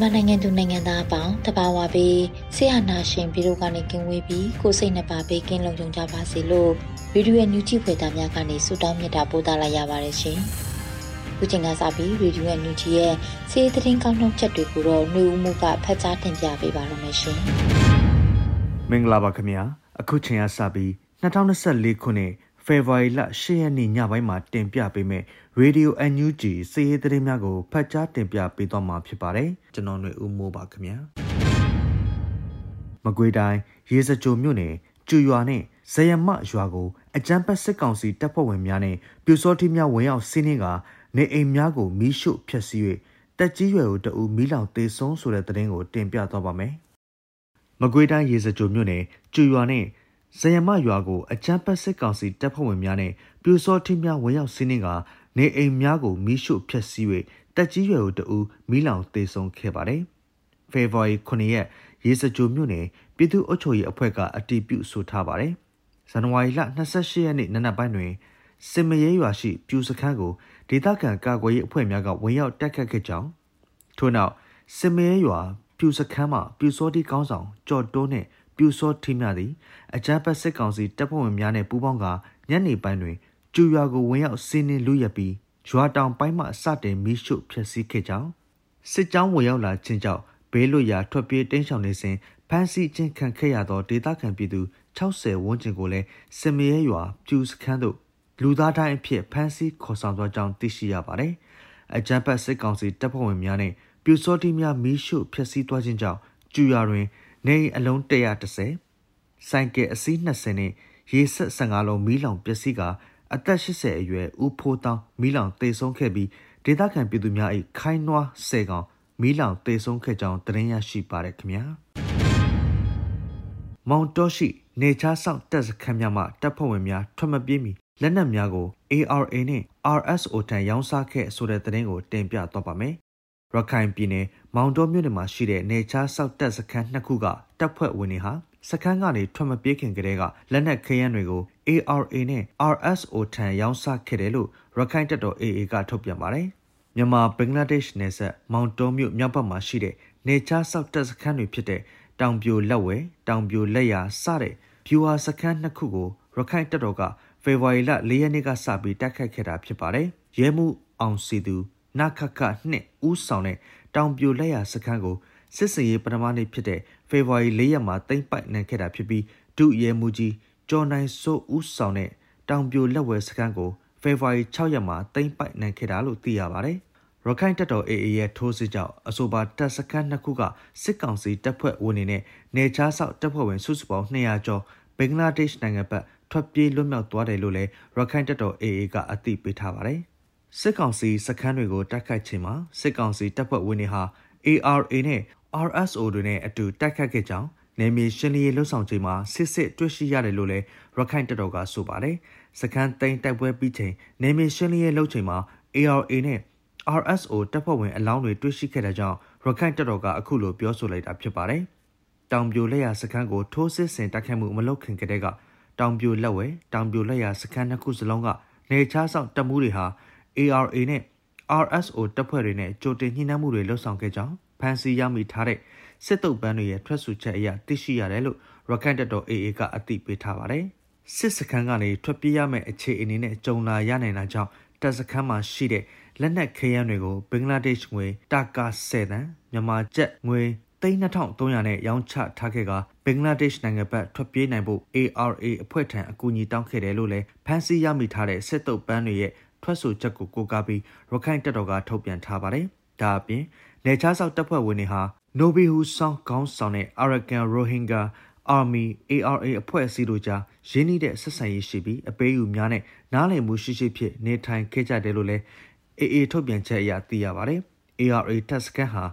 မြန်မာနိုင်ငံသူနိုင်ငံသားအပေါင်းတဘာဝပြီးဆရာနာရှင်ပြည်တို့ကနေကင်းဝေးပြီးကိုစိတ်နှပါပေးကင်းလုံခြုံကြပါစေလို့ဗီဒီယိုညူချီဖွယ်သားများကနေဆုတောင်းမြတ်တာပို့သလိုက်ရပါတယ်ရှင်။ခုချိန်ကစပြီးဗီဒီယိုညူချီရဲ့စီးသတင်းကောင်းနှုတ်ချက်တွေကိုတော့နှွေဦးမှုကဖတ်ကြားတင်ပြပေးပါရမရှင်။မင်္ဂလာပါခင်ဗျာ။အခုချိန်ကစပြီး2024ခုနှစ်ဖေဖော်ဝါရီလ10ရက်နေ့ညပိုင်းမှာတင်ပြပေးမယ့် Radio NUG စီးရီးသတင်းများကိုဖတ်ကြားတင်ပြပေးသွားမှာဖြစ်ပါတယ် ကျွန်တော်ຫນွေဦးမိုးပါခင်ဗျာမကွေတိုင်းရေစကြိုမြို့နယ်ကျူရွာနဲ့ဇယမရွာကိုအကြမ်းဖက်စစ်ကောင်စီတပ်ဖွဲ့ဝင်များနဲ့ပြူစောတိများဝင်ရောက်စီးနင်းကနေအိမ်များကိုမီးရှို့ဖျက်ဆီး၍တက်ကြီးရွယ်ကိုတအူမီးလောင်တေဆုံးဆိုတဲ့သတင်းကိုတင်ပြသွားပါမယ်မကွေတိုင်းရေစကြိုမြို့နယ်ကျူရွာနဲ့ဇယမရွာကိုအကြမ်းဖက်စစ်ကောင်စီတပ်ဖွဲ့ဝင်များနဲ့ပြူစောတိများဝင်ရောက်စီးနင်းကနေအိမ်များကိုမီးရှို့ဖျက်ဆီး၍ တက်ကြီးရွယ်ကိုတဦးမီးလောင်တေဆုံးခဲ့ပါတယ်။ဖေဖော်ဝါရီ9ရက်ရေစကြိုမြို့နယ်ပြည်သူ့အုပ်ချုပ်ရေးအဖွဲ့ကအတည်ပြုဆိုထားပါတယ်။ဇန်နဝါရီလ28ရက်နေ့နနက်ပိုင်းတွင်စင်မရဲရွာရှိပြူစခန်းကိုဒေသခံကာကွယ်ရေးအဖွဲ့များကဝင်ရောက်တိုက်ခတ်ခဲ့ကြောင်းထို့နောက်စင်မရဲရွာပြူစခန်းမှပြူစောတိကောင်းဆောင်ကြော်တိုးနှင့်ပြူစောထီများသည်အကြမ်းဖက်စစ်ကောင်စီတပ်ဖွဲ့ဝင်များနှင့်ပူးပေါင်းကညနေပိုင်းတွင်ကျူရွာကိုဝင်ရောက်စီးနင်းလူရပြီး ရွာတောင်ပိုင်းမှစတင်မီးရှို့ဖျက်ဆီးခဲ့ကြောင်းစစ်ကြောင်းဝင်ရောက်လာခြင်းကြောင့်ဘေးလွတ်ရာထွက်ပြေးတိမ်းရှောင်နေစဉ်ဖမ်းဆီးခြင်းခံခဲ့ရသောဒေသခံပြည်သူ60ဝန်းကျင်ကိုလည်းစမရဲရွာပြူစခန်းသို့လူသားတိုင်းအဖြစ်ဖမ်းဆီးခေါ်ဆောင်သွားကြောင်းသိရှိရပါတယ်။အကြမ်းဖက်စစ်ကောင်စီတပ်ဖွဲ့ဝင်များနဲ့ပြူစောတိများမီးရှို့ဖျက်ဆီးသွားခြင်းကြောင့်ကျူရွာတွင် နေအလုံး130ဆိုင်ကယ်အစီး20နဲ့ရေဆက်15လုံးမီးလောင်ပျက်စီးကာ အသက်80အရွယ်ဦးဖိုးတောင်းမီးလောင်တေဆုံးခဲ့ပြီးဒေသခံပြည်သူများ၏ခိုင်းနွားဆယ်ကောင်မီးလောင်တေဆုံးခဲ့ကြောင်းသတင်းရရှိပါရခင်ဗျာမောင်တော်ရှိနေချားဆောင်တပ်စခန်းများမှတပ်ဖွဲ့ဝင်များထွက်မပြေးမီလက်နက်များကို ARA နဲ့ RSO ထံရောင်းစားခဲ့ဆိုတဲ့သတင်းကိုတင်ပြတော့ပါမယ်ရခိုင်ပြည်နယ်မောင်တော်မြို့နယ်မှာရှိတဲ့နေချားဆောက်တပ်စခန်းနှစ်ခုကတပ်ဖွဲ့ဝင်တွေဟာ စခန်းကနေထွက်မပြေးခင်ကတည်းကလက်နက်ခဲယမ်းတွေကို ARA နဲ့ RSO ထံရောင်းစားခဲ့တယ်လို့ရခိုင်တပ်တော် AA ကထုတ်ပြန်ပါတယ်။မြန်မာဘင်္ဂလားဒေ့ရှ်နယ်စပ်မောင်တုံးမြို့မြောက်ဘက်မှာရှိတဲ့နေချားဆောက်တပ်စခန်းတွေဖြစ်တဲ့တောင်ပြိုလက်ဝဲတောင်ပြိုလက်ရာစတဲ့ဗျူဟာစခန်းနှစ်ခုကိုရခိုင်တပ်တော်ကဖေဖော်ဝါရီလ၄ရက်နေ့ကစပြီးတိုက်ခတ်ခဲ့တာဖြစ်ပါတယ်။ရဲမှုအောင်စီသူနခခနှစ်ဦးဆောင်တဲ့တောင်ပြိုလက်ရာစခန်းကိုစစ်စင်ရေးပထမနေ့ဖြစ်တဲ့ ဖေဖော်ဝါရီ၄ရက်မှာတိမ့်ပိုက်နိုင်ခဲ့တာဖြစ်ပြီးဒုရဲမှုကြီးကျော်နိုင်စိုးဦးဆောင်တဲ့တောင်ပြိုလက်ဝဲစခန်းကိုဖေဖော်ဝါရီ6ရက်မှာတိမ့်ပိုက်နိုင်ခဲ့တာလို့သိရပါတယ်။ရခိုင်တပ်တော် AA ရဲ့ထိုးစစ်ကြောင့်အဆိုပါတပ်စခန်းနှစ်ခုကစစ်ကောင်စီတပ်ဖွဲ့ဝင်တွေနဲ့နေချားဆောက်တပ်ဖွဲ့ဝင်စုစုပေါင်း200ကျော်ဘင်္ဂလားဒေ့ရှ်နိုင်ငံဘက်ထွက်ပြေးလွတ်မြောက်သွားတယ်လို့လည်းရခိုင်တပ်တော် AA ကအသိပေးထားပါတယ်။စစ်ကောင်စီစခန်းတွေကိုတိုက်ခိုက်ချိန်မှာစစ်ကောင်စီတပ်ဖွဲ့ဝင်တွေဟာ ARA နဲ့ RSO တွေနဲ့အတူတိုက်ခတ်ခဲ့ကြောင်းနယ်မြေရှင်းလင်းရေးလှုပ်ဆောင်ချိန်မှာစစ်စစ်တွေ့ရှိရတယ်လို့လည်းရခိုင်တပ်တော်ကဆိုပါတယ်။စခန်းသိမ်းတိုက်ပွဲပြီးချိန်နယ်မြေရှင်းလင်းရေးလှုပ်ချိန်မှာ ARA နဲ့ RSO တပ်ဖွဲ့ဝင်အလောင်းတွေတွေ့ရှိခဲ့တဲ့ကြောင့်ရခိုင်တပ်တော်ကအခုလိုပြောဆိုလိုက်တာဖြစ်ပါတယ်။တောင်ပြိုလက်ရစခန်းကိုထိုးစစ်ဆင်တိုက်ခိုက်မှုမလုပ်ခင်ကတည်းကတောင်ပြိုလက်ဝဲတောင်ပြိုလက်ရစခန်းနှစ်ခုစလုံးကနေချားဆောင်တပ်မှုတွေဟာ ARA နဲ့ RSO တပ်ဖွဲ့တွေနဲ့ကြိုတင်ညှိနှိုင်းမှုတွေလှုပ်ဆောင်ခဲ့ကြောင်း ဖမ်းဆီးရမိထားတဲ့စစ်တုပ်ပန်းတွေရဲ့ထွက်ဆိုချက်အရသိရှိရတယ်လို့ရခိုင်တပ်တော် AA ကအသိပေးထားပါတယ်။စစ်စခန်းကနေထွက်ပြေးရမယ့်အခြေအနေနဲ့ကြုံလာရနိုင်တာကြောင့်တပ်စခန်းမှာရှိတဲ့လက်နက်ခဲယမ်းတွေကိုဘင်္ဂလားဒေ့ရှ်ငွေတာကာ10တန်မြန်မာကျပ်ငွေ3300နဲ့ရောင်းချထားခဲ့ကဘင်္ဂလားဒေ့ရှ်နိုင်ငံဘက်ထွက်ပြေးနိုင်ဖို့ ARA အဖွဲ့ထံအကူအညီတောင်းခဲ့တယ်လို့လည်းဖမ်းဆီးရမိထားတဲ့စစ်တုပ်ပန်းတွေရဲ့ထွက်ဆိုချက်ကိုကိုးကားပြီးရခိုင်တပ်တော်ကထုတ်ပြန်ထားပါတယ်။ဒါအပြင် နေချားဆောက်တပ်ဖွဲ့ဝင်တွေဟာ Nobihu Song ခေါင်းဆောင်တဲ့ Arakan Rohingya Army ARA အဖွဲ့အစည်းတို့ကြားရင်းနှီးတဲ့ဆက်ဆံရေးရှိပြီးအပေးအယူများနဲ့နားလည်မှုရှိရှိဖြင့်နေထိုင်ခဲ့ကြတယ်လို့လည်း AA ထုတ်ပြန်ချက်အရသိရပါတယ်။ ARA တပ်စခန်းဟာ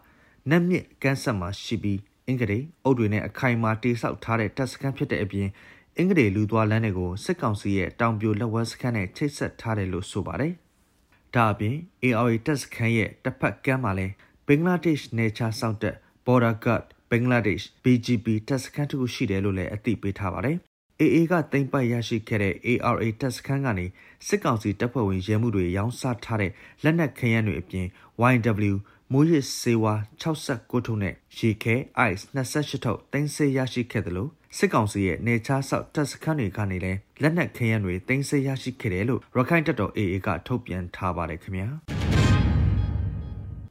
နက်မြင့်ကန်းဆက်မှာရှိပြီးအင်္ဂလိပ်အုပ်တွေနဲ့အခိုင်အမာတိဆောက်ထားတဲ့တပ်စခန်းဖြစ်တဲ့အပြင်အင်္ဂလိပ်လူသွားလမ်းတွေကိုစစ်ကောင်စီရဲ့တောင်ပြိုလက်ဝဲစခန်းနဲ့ချိတ်ဆက်ထားတယ်လို့ဆိုပါတယ်။ဒါအပြင် ARA တပ်စခန်းရဲ့တစ်ဖက်ကမ်းမှာလည်း ဘင်္ဂလားဒေ့ရှ်နယ်ခြားစောင့်တပ် Border Guard ဘင်္ဂလားဒေ့ရှ် BGP တပ်စခန်းတစ်ခုရှိတယ်လို့လည်းအသိပေးထားပါတယ်။ AA ကတင်ပိုက်ရရှိခဲ့တဲ့ ARA တပ်စခန်းကနေစစ်ကောင်စီတပ်ဖွဲ့ဝင်ရဲမှုတွေရောင်းစားထားတဲ့လက်နက်ခဲယမ်းတွေအပြင် YW မိုးရစ်စေဝါ69ထုပ်နဲ့ရေခဲ ice 28ထုပ်တင်ဆေးရရှိခဲ့တယ်လို့စစ်ကောင်စီရဲ့နေချားဆောက်တပ်စခန်းတွေကနေလည်းလက်နက်ခဲယမ်းတွေတင်ဆေးရရှိခဲ့တယ်လို့ရခိုင်တပ်တော် AA ကထုတ်ပြန်ထားပါတယ်ခင်ဗျာ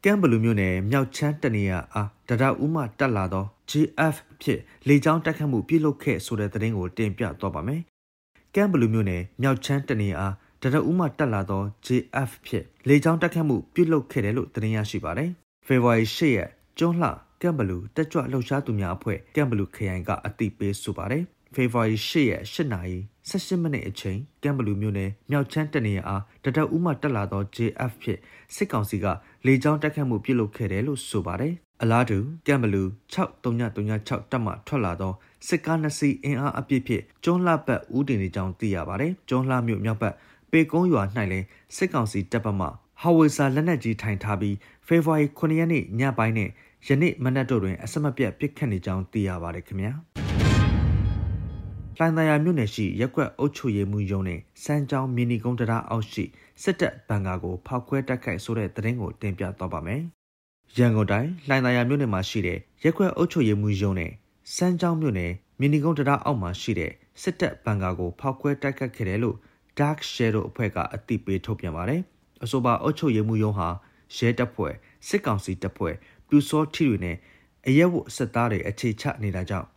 ကမ်ဘလူမျိုးနယ်မြောက်ချမ်းတနေရအားတရဥမတက်လာသော GF ဖြစ်လေကြောင်းတက်ခတ်မှုပြုလုပ်ခဲ့ဆိုတဲ့သတင်းကိုတင်ပြသွားပါမယ်။ကမ်ဘလူမျိုးနယ်မြောက်ချမ်းတနေရအားတရဥမတက်လာသော JF ဖြစ်လေကြောင်းတက်ခတ်မှုပြုလုပ်ခဲ့တယ်လို့သတင်းရရှိပါတယ်။ဖေဖော်ဝါရီ၈ရက်ကျွန်းလှကမ်ဘလူတက်ကြွလှုပ်ရှားသူများအဖွဲ့ကမ်ဘလူခရိုင်ကအသိပေးဆိုပါတယ်။ဖေဖော်ဝါရီ၈ရက်၈နာရီ18မိနစ်အချိန်ကမ်ဘလူမြို့နယ်မြောက်ချမ်းတနေရအားတတဦးမှတက်လာသော JF ဖြစ်စစ်ကောင်စီက လေကြောင်းတက်ခတ်မှုပြုလုပ်ခဲ့တယ်လို့ဆိုပါတယ်။အလားတူကမ်ဘလူ6336တပ်မှထွက်လာသောစစ်ကားနှစ်စီးအင်အားအပြည့်ဖြင့်ကျွန်းလှဘက်ဦးတင်နေကြောင်းသိရပါတယ်။ကျွန်းလှမြို့မြောက်ဘက်ပေကုန်းရွာ၌လည်းစစ်ကောင်စီတပ်ပတ်မှဟာဝေစာလက်နက်ကြီးထိုင်ထားပြီးဖေဖော်ဝါရီ9ရက်နေ့ညပိုင်းနဲ့ယနေ့မနက်တို့တွင်အဆက်မပြတ်ပစ်ခတ်နေကြောင်းသိရပါတယ်ခင်ဗျာ။ လှိုင်သာယာမြို့နယ်ရှိရက်ကွက်အုပ်ချုပ်ရေးမှူးရုံးနဲ့စမ်းချောင်းမီနီကုန်းတရားအောက်ရှိစစ်တပ်ဘန်ကာကိုဖောက်ခွဲတိုက်ခိုက်ဆိုတဲ့သတင်းကိုတင်ပြသွားပါမယ်။ရန်ကုန်တိုင်းလှိုင်သာယာမြို့နယ်မှာရှိတဲ့ရက်ကွက်အုပ်ချုပ်ရေးမှူးရုံးနဲ့စမ်းချောင်းမြို့နယ်မီနီကုန်းတရားအောက်မှာရှိတဲ့စစ်တပ်ဘန်ကာကိုဖောက်ခွဲတိုက်ခိုက်ခဲ့တယ်လို့ Dark Shadow အဖွဲ့ကအသိပေးထုတ်ပြန်ပါတယ်။အဆိုပါအုပ်ချုပ်ရေးမှူးရုံးဟာရဲတပ်ဖွဲ့စစ်ကောင်စီတပ်ဖွဲ့ပြူစောထီတွေနဲ့အရက်ဝတ်စစ်သားတွေအခြေချနေတာကြောင့်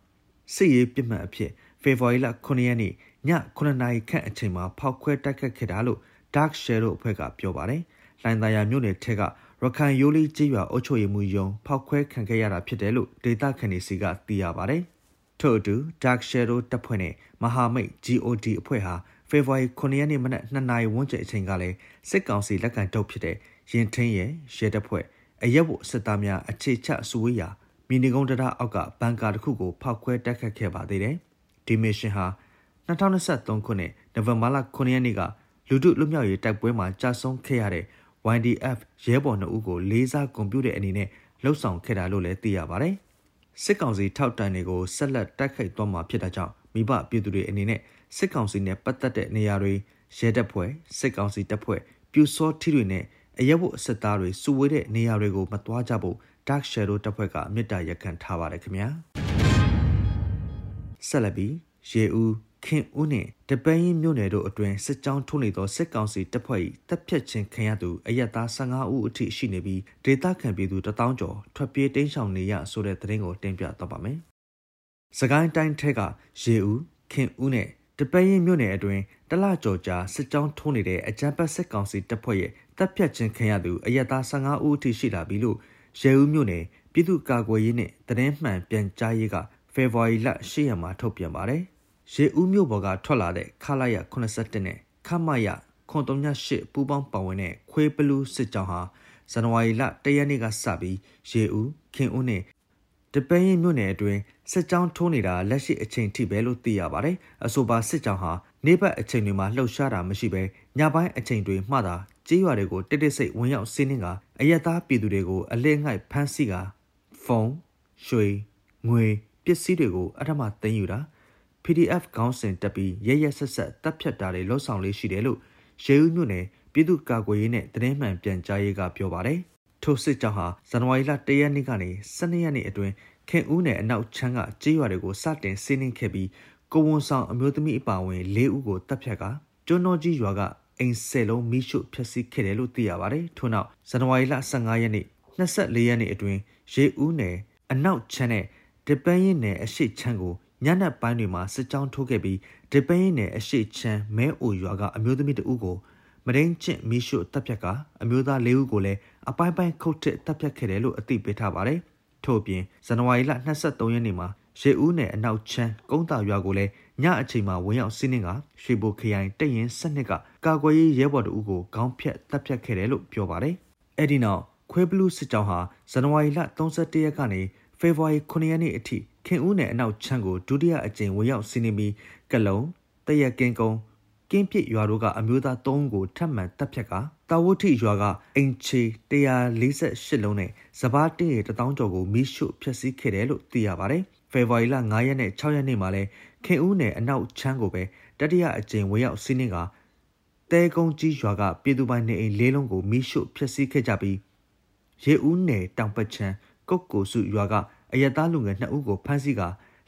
စစ်ရေးပြစ်မှတ်အဖြစ် ဖေဖော်ဝါရီလ9ရက်နေ့ည9နာရီခန့်အချိန်မှာဖောက်ခွဲတိုက်ခတ်ခဲ့တာလို့ Dark Shadow အဖွဲ့ကပြောပါတယ်။လိုင်သာယာမြို့နယ်ထက်ကရခိုင်ရိုးလီကျေးရွာအုပ်ချုပ်ရေးမှူးယုံဖောက်ခွဲခံခဲ့ရတာဖြစ်တယ်လို့ဒေတာခန်နေစီကသိရပါတယ်။ထို့အတူ Dark Shadow တပ်ဖွဲ့နဲ့မဟာမိတ် GOD အဖွဲ့ဟာဖေဖော်ဝါရီ9ရက်နေ့မနက်2နာရီဝန်းကျင်အချိန်ကလည်းစစ်ကောင်စီလက်ကန်တုပ်ဖြစ်တဲ့ရင်ထင်းရဲ့ရဲတပ်ဖွဲ့အရက်ဝစစ်သားများအခြေချစုဝေးရာမီနီကုန်းတရအောက်ကဘန်ကာတစ်ခုကိုဖောက်ခွဲတိုက်ခတ်ခဲ့ပါသေးတယ်။ ဒီမစ်ရှင်ဟာ2023ခုနှစ်နိုဝင်ဘာလ9ရက်နေ့ကလူထုလွတ်မြောက်ရေးတိုက်ပွဲမှာကြာဆုံးခဲ့ရတဲ့ YDF ရဲဘော်2ဦးကိုလေးစားဂုဏ်ပြုတဲ့အနေနဲ့လှုပ်ဆောင်ခဲ့တာလို့လည်းသိရပါတယ်။စစ်ကောင်စီထောက်တန်တွေကိုဆက်လက်တိုက်ခိုက်သွားမှာဖြစ်တာကြောင့်မိဘပြည်သူတွေအနေနဲ့စစ်ကောင်စီနဲ့ပတ်သက်တဲ့နေရာတွေရဲတပ်ဖွဲ့စစ်ကောင်စီတပ်ဖွဲ့ပြူစောထီတွေနဲ့အရက်ဝတ်စစ်သားတွေစုဝေးတဲ့နေရာတွေကိုမသွားကြဖို့ Dark Shadow တပ်ဖွဲ့ကမြစ်တာရက်ခံထားပါတယ်ခင်ဗျာ ဆက်လက်ပြီးရေဦးခင်ဦးနှင့်တပန်းရင်မြို့နယ်တို့အတွင်းစစ်ကြောင်းထိုးနေသောစစ်ကောင်စီတပ်ဖွဲ့၏တပ်ဖြတ်ခြင်းခံရသူအရက်သား15ဦးအထိရှိနေပြီးဒေသခံပြည်သူ1000ကျော်ထွက်ပြေးတိမ်းရှောင်နေရဆိုတဲ့သတင်းကိုတင်ပြတော့ပါမယ်။စကိုင်းတိုင်းထက်ကရေဦးခင်ဦးနဲ့တပင်းရင်မြို့နယ်အတွင်းတလကြော်ကြာစစ်ကြောင်းထိုးနေတဲ့အကြမ်းဖက်စစ်ကောင်စီတပ်ဖွဲ့ရဲ့တပ်ဖြတ်ခြင်းခံရသူအရက်သား15ဦးအထိရှိလာပြီလို့ရဲဦးမြို့နယ်ပြည်သူ့ကာကွယ်ရေးနဲ့တရင်မှန်ပြန်ကြားရေးက ဖေဖော်ဝါရီလ10ရက်မှာထုတ်ပြန်ပါတယ်။ရဲဦးမြို့ပေါ်ကထွက်လာတဲ့ခလာရ81နဲ့ခမရ9338ပူပေါင်းပါဝင်တဲ့ခွေးဘလူးစစ်ကြောင်းဟာဇန်နဝါရီလ1ရက်နေ့ကစပြီးရေဦးခင်ဦးနဲ့တပင်းရင်မြို့နယ်အတွင်းစစ်ကြောင်းထိုးနေတာလက်ရှိအချိန်ထိပဲလို့သိရပါတယ်။အဆိုပါစစ်ကြောင်းဟာနေဘက်အချိန်တွေမှာလှုပ်ရှားတာမရှိဘဲညပိုင်းအချိန်တွေမှသာကြေးရွာတွေကိုတိတိစိတ်ဝင်ရောက်စီးနှင်းကအယက်သားပြည်သူတွေကိုအလဲငှိုက်ဖမ်းဆီးကဖုန်းရွှေငွေ ပစ္စည်းတွေကိုအထမသိမ်းယူတာ PDF ခေါင်းစဉ်တက်ပြီးရရဆက်ဆက်တပ်ဖြတ်တာတွေလှုပ်ဆောင်လေးရှိတယ်လို့ရေဦးမြို့နယ်ပြည်သူ့ကာကွယ်ရေးနဲ့တရင်မှန်ပြန်ကြားရေးကပြောပါတယ်။ထိုစစ်ကြောင်းဟာဇန်နဝါရီလ၁ရက်နေ့ကနေ12ရက်နေ့အတွင်းခင်ဦးနယ်အနောက်ချမ်းကကြေးရွာတွေကိုစတင်စီးနှင်းခဲ့ပြီးကိုဝန်ဆောင်အမျိုးသမီးအပါအဝင်၄ဦးကိုတပ်ဖြတ်ကကျွန်းတော်ကြီးရွာကအိမ်ဆယ်လုံးမိရှုဖျက်ဆီးခဲ့တယ်လို့သိရပါတယ်ထို့နောက်ဇန်နဝါရီလ15ရက်နေ့24ရက်နေ့အတွင်းရေဦးနယ်အနောက်ချမ်းနဲ့ ဒီပန်းရင်နယ်အရှိချမ်းကိုညနေပိုင်းတွေမှာစစ်ကြောင်းထိုးခဲ့ပြီးဒီပန်းရင်နယ်အရှိချမ်းမဲအိုရွာကအမျိုးသမီးတဦးကိုမရင်းချင့်မီရှုတပ်ဖြတ်ကအမျိုးသား၄ဦးကိုလည်းအပိုင်းပိုင်းခုတ်ထစ်တပ်ဖြတ်ခဲ့တယ်လို့အသိပေးထားပါတယ်ထို့အပြင်ဇန်နဝါရီလ23ရက်နေ့မှာရေဦးနယ်အနောက်ချမ်းကုန်းတာရွာကိုလည်းညအချိန်မှာဝင်ရောက်စီးနှင်းကရွှေဘိုခရိုင်တရင်စနစ်ကကာကွယ်ရေးရဲဘော်တို့ကိုခေါင်းဖြတ်တပ်ဖြတ်ခဲ့တယ်လို့ပြောပါတယ်။အဲ့ဒီနောက်ခွဲဘလူးစစ်ကြောင်းဟာဇန်နဝါရီလ31ရက်ကနေ ဖေဖော်ဝါရီ9ရက်နေ့အထိခင်ဦးနယ်အနောက်ချမ်းကိုဒုတိယအကြိမ်ဝင်ရောက်စီးနှင်းပြီးကလုံတရက်ကင်းကုန်းကင်းပြစ်ရွာတို့ကအမျိုးသား၃ဦးကိုထပ်မံတပ်ဖြတ်ကတာဝုထိရွာကအင်ချေ148လုံးနဲ့စပားတင်းရတထောင်ကျော်ကိုမိရှုဖျက်ဆီးခဲ့တယ်လို့သိရပါတယ်။ဖေဖော်ဝါရီလ9ရက်နဲ့6ရက်နေ့မှာလဲခင်ဦးနယ်အနောက်ချမ်းကိုပဲတတိယအကြိမ်ဝင်ရောက်စီးနှင်းကတဲကုန်းကြီးရွာကပြည်သူပိုင်နေအိမ်လေးလုံးကိုမိရှုဖျက်ဆီးခဲ့ကြပြီးရေဦးနယ်တောင်ပတ်ချမ်း ကုတ်ကိုစုရွာကအယက်သားလူငယ်2ဦးကိုဖမ်းဆီးက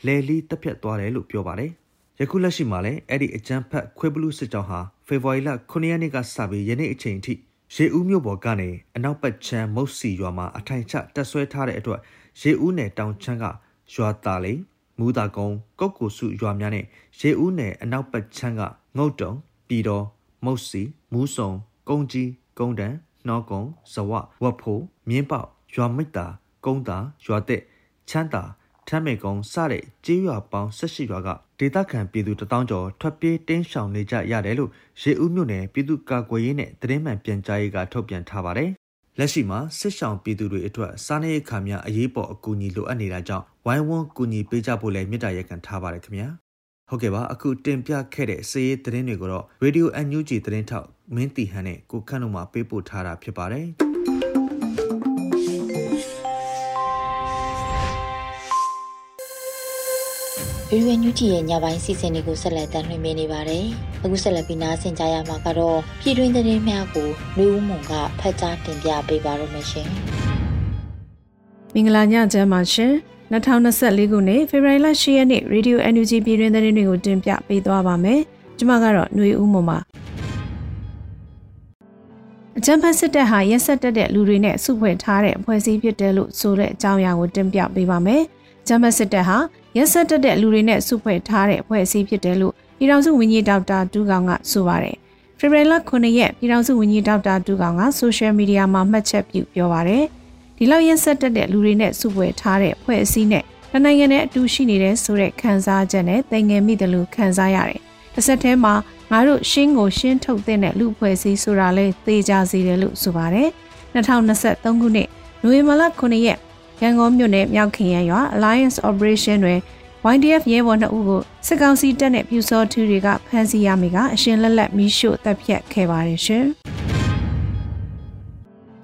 လဲလီတပ်ဖြတ်သွားတယ်လို့ပြောပါတယ်။ယခုလက်ရှိမှာလည်းအဲ့ဒီအကြမ်းဖက်ခွေးဘလူးစစ်ကြောင်းဟာဖေဖော်ဝါရီလ9ရက်နေ့ကစပြီးယနေ့အချိန်ထိရေဦးမြို့ပေါ်ကနေအနောက်ပတ်ချမ်းမုတ်စီရွာမှာအထိုင်ချတက်ဆွဲထားတဲ့အတွက်ရေဦးနယ်တောင်ချမ်းကရွာသားလေးမူတာကုန်းကုတ်ကိုစုရွာများနဲ့ရေဦးနယ်အနောက်ပတ်ချမ်းကငုတ်တုံပြည်တော်မုတ်စီမူးစုံကုန်းကြီးကုန်းတန်နှောကုန်းဇဝဝတ်ဖိုးမြင်းပေါရွာမိတ်တာ ကုန်းတာရွာတဲ့ချမ်းတာထမ်းမေကုန်းစတဲ့ကြေးရွာပေါင်း၁၈ရွာကဒေသခံပြည်သူတထောင်ကျော်ထွက်ပြေးတင်းရှောင်နေကြရတယ်လို့ရေဦးမြို့နယ်ပြည်သူ့ကာကွယ်ရေးနဲ့တရင်မှန်ပြန်ကြားရေးကထုတ်ပြန်ထားပါတယ်။လက်ရှိမှာစစ်ဆောင်ပြည်သူတွေအတွက်စားနပ်ရိက္ခာများအရေးပေါ်အကူအညီလိုအပ်နေတာကြောင့်ဝိုင်းဝန်းကူညီပေးကြဖို့လည်းမြစ်တာရက်ခံထားပါတယ်ခင်ဗျာ။ဟုတ်ကဲ့ပါအခုတင်ပြခဲ့တဲ့စည်ရေးသတင်းတွေကိုတော့ Radio NUG သတင်းထောက်မင်းတီဟန်နဲ့ကိုခန့်တို့မှပေးပို့ထားတာဖြစ်ပါတယ်။ ရွေရွေညူတီရဲ့ညပိုင်းစီစဉ်တွေကိုဆက်လက်တင်ပြနေပါတယ်။အခုဆက်လက်ပြီးနားဆင်ကြရမှာကတော့ပြည်တွင်းသတင်းများကိုလူဦးမုံကဖတ်ကြားတင်ပြပေးပါရမရှင်။မင်္ဂလာညချမ်းပါရှင်။2024ခုနှစ်ဖေဖော်ဝါရီလ10ရက်နေ့ Radio NUG ပြည်တွင်းသတင်းတွေကိုတင်ပြပေးသွားပါမယ်။ကျွန်မကတော့ຫນွေဦးမုံပါအကြံဖတ်စစ်တပ်ဟာရက်ဆက်တက်တဲ့လူတွေနဲ့စုဖွဲ့ထားတဲ့အဖွဲ့အစည်းဖြစ်တယ်လို့ဆိုတဲ့အကြောင်းအရာကိုတင်ပြပေးပါမယ်။ဂျမတ်စစ်တပ်ဟာ ရက်ဆက်တက်တဲ့လူတွေနဲ့စုဖွဲ့ထားတဲ့အဖွဲ့အစည်းဖြစ်တယ်လို့ပြည်ထောင်စုဝန်ကြီးဒေါက်တာတူကောင်ကဆိုပါတယ်။ဖေဖော်ဝါရီလ9ရက်ပြည်ထောင်စုဝန်ကြီးဒေါက်တာတူကောင်ကဆိုရှယ်မီဒီယာမှာမှတ်ချက်ပြုပြောပါတယ်။ဒီလောက်ရက်ဆက်တက်တဲ့လူတွေနဲ့စုဖွဲ့ထားတဲ့အဖွဲ့အစည်းနဲ့နိုင်ငံနဲ့အတူရှိနေတဲ့ဆိုတဲ့ခံစားချက်နဲ့သင်ငယ်မိတယ်လို့ခံစားရတယ်။တစ်ဆက်တည်းမှာငါတို့ရှင်းကိုရှင်းထုတ်တဲ့လူဖွဲ့စည်းဆိုတာလဲသိကြစေတယ်လို့ဆိုပါတယ်။2023ခုနှစ်နိုဝင်ဘာလ9ရက် ရန်ကုန်မြို့နယ်မြောက်ခင်ရရွာ Alliance Operation တွင် YDF ရဲဘော်2ဦးကိုစစ်ကောင်စီတပ်နဲ့ပြူစောထူတွေကဖမ်းဆီးရမိကအရှင်လက်လက်မီးရှို့တပ်ဖြတ်ခဲ့ပါတယ်ရှင်။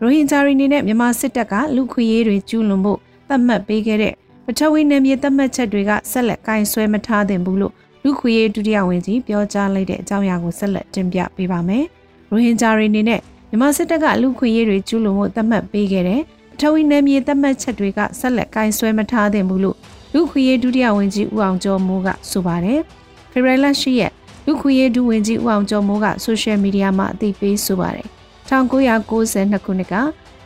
ရိုဟင်ဂျာတွေနေနဲ့မြန်မာစစ်တပ်ကလူခွေရေးတွေကျူးလွန်ဖို့သတ်မှတ်ပေးခဲ့တဲ့ပထဝီနယ်မြေသတ်မှတ်ချက်တွေကဆက်လက်ကင်ဆွဲမထားသင့်ဘူးလို့လူခွေရေးဒုတိယဝန်ကြီးပြောကြားလိုက်တဲ့အကြောင်းအရာကိုဆက်လက်တင်ပြပေးပါမယ်။ရိုဟင်ဂျာတွေနေနဲ့မြန်မာစစ်တပ်ကလူခွေရေးတွေကျူးလွန်ဖို့သတ်မှတ်ပေးခဲ့တဲ့ ပထဝီနယ်မြေသတ်မှတ်ချက်တွေကဆက်လက်ကင်ဆွဲမထားသင့်ဘူးလို့လူခွေရေးဒုတိယဝန်ကြီးဦးအောင်ကျော်မိုးကဆိုပါတယ်။ဖေဖော်ဝါရီလ10ရက်လူခွေရေးဒုဝန်ကြီးဦးအောင်ကျော်မိုးကဆိုရှယ်မီဒီယာမှာအသိပေးဆိုပါတယ်။1992ခုနှစ်က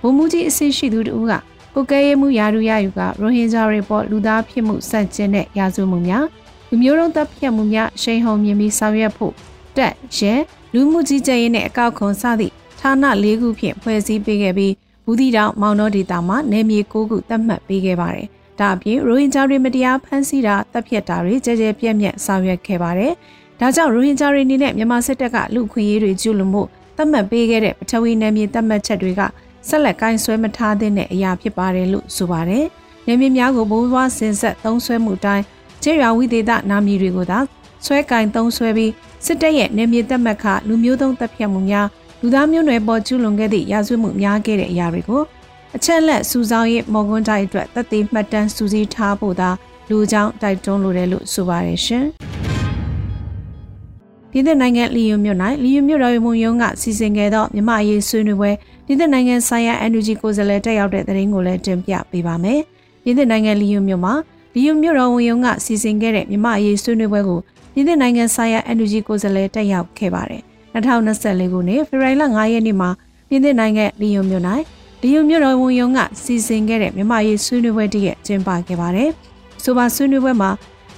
ဗိုလ်မှူးကြီးအဆင့်ရှိသူတို့ကကိုကဲရဲမှုယာရုရယူကရိုဟင်ဂျာတွေပေါ်လူသားဖြစ်မှုစန့်ကျင်တဲ့ရာဇဝမှုများလူမျိုးတုံးတပ်ဖြတ်မှုများရှိန်ဟုန်မြင်ပြီးဆောင်ရွက်ဖို့တက်ရဲလူမှုကြီးကြပ်ရေးနဲ့အကောက်ခွန်စသည့်ဌာန၄ခုဖြင့်ဖွဲ့စည်းပေးခဲ့ပြီး ဘူးတီတောင်မောင်တော်ဒေတာမှာနယ်မြေ၉ခုသတ်မှတ်ပေးခဲ့ပါတယ်။ဒါအပြင်ရိုဟင်ဂျာတွေမတရားဖမ်းဆီးတာတပ်ဖြတ်တာတွေကြဲကြဲပြန့်ပြန့်ဆောင်ရွက်ခဲ့ပါတယ်။ဒါကြောင့်ရိုဟင်ဂျာတွေအနေနဲ့မြန်မာစစ်တပ်ကလူခွင့်ရေးတွေကျူးလွန်မှုသတ်မှတ်ပေးခဲ့တဲ့ပထဝီနယ်မြေသတ်မှတ်ချက်တွေကဆက်လက်ကိုင်းဆွဲမထားတဲ့အရာဖြစ်ပါတယ်လို့ဆိုပါတယ်။နယ်မြေများကိုဘိုးဘွားစင်ဆက်သုံးဆွဲမှုတိုင်းကျေးရွာဝိသေသနာမည်တွေကိုသာဆွဲကင်သုံးဆွဲပြီးစစ်တပ်ရဲ့နယ်မြေသတ်မှတ်ခလူမျိုးသုံးတပ်ဖြတ်မှုများ လူသားမျိုးနွယ်ပေါ်ကျူးလွန်ခဲ့သည့်ရာဇဝတ်မှုများခဲ့တဲ့အရာတွေကိုအချက်လက်စူဆောင်းရေးမော်ကွန်းတိုက်အတွက်သက်သေမှတ်တမ်းစူးစီးထားဖို့သာလူကြောင့်တိုက်တွန်းလိုတယ်လို့ဆိုပါတယ်ရှင်။ပြည်သက်နိုင်ငံလီယွန်မြို့၌လီယွန်မြို့တော်ရုံရုံးကစီစဉ်ခဲ့သောမြမအရေးဆွေးနွေးပွဲပြည်သက်နိုင်ငံဆိုင်ရာ NUG ကိုယ်စားလှယ်တက်ရောက်တဲ့သတင်းကိုလည်းတင်ပြပေးပါမယ်။ပြည်သက်နိုင်ငံလီယွန်မြို့မှာလီယွန်မြို့တော်ရုံးကစီစဉ်ခဲ့တဲ့မြမအရေးဆွေးနွေးပွဲကိုပြည်သက်နိုင်ငံဆိုင်ရာ NUG ကိုယ်စားလှယ်တက်ရောက်ခဲ့ပါတယ်။ 2024ခုနှစ်ဖေဖော်ဝါရီလ9ရက်နေ့မှာပြင်သစ်နိုင်ငံလီယွန်မြို့၌လီယွန်မြို့တော်ဝန်ရုံးကစီစဉ်ခဲ့တဲ့မြန်မာရေးဆွေးနွေးပွဲတည်းရဲ့ကျင်းပခဲ့ပါတယ်။ဆိုပါဆွေးနွေးပွဲမှာ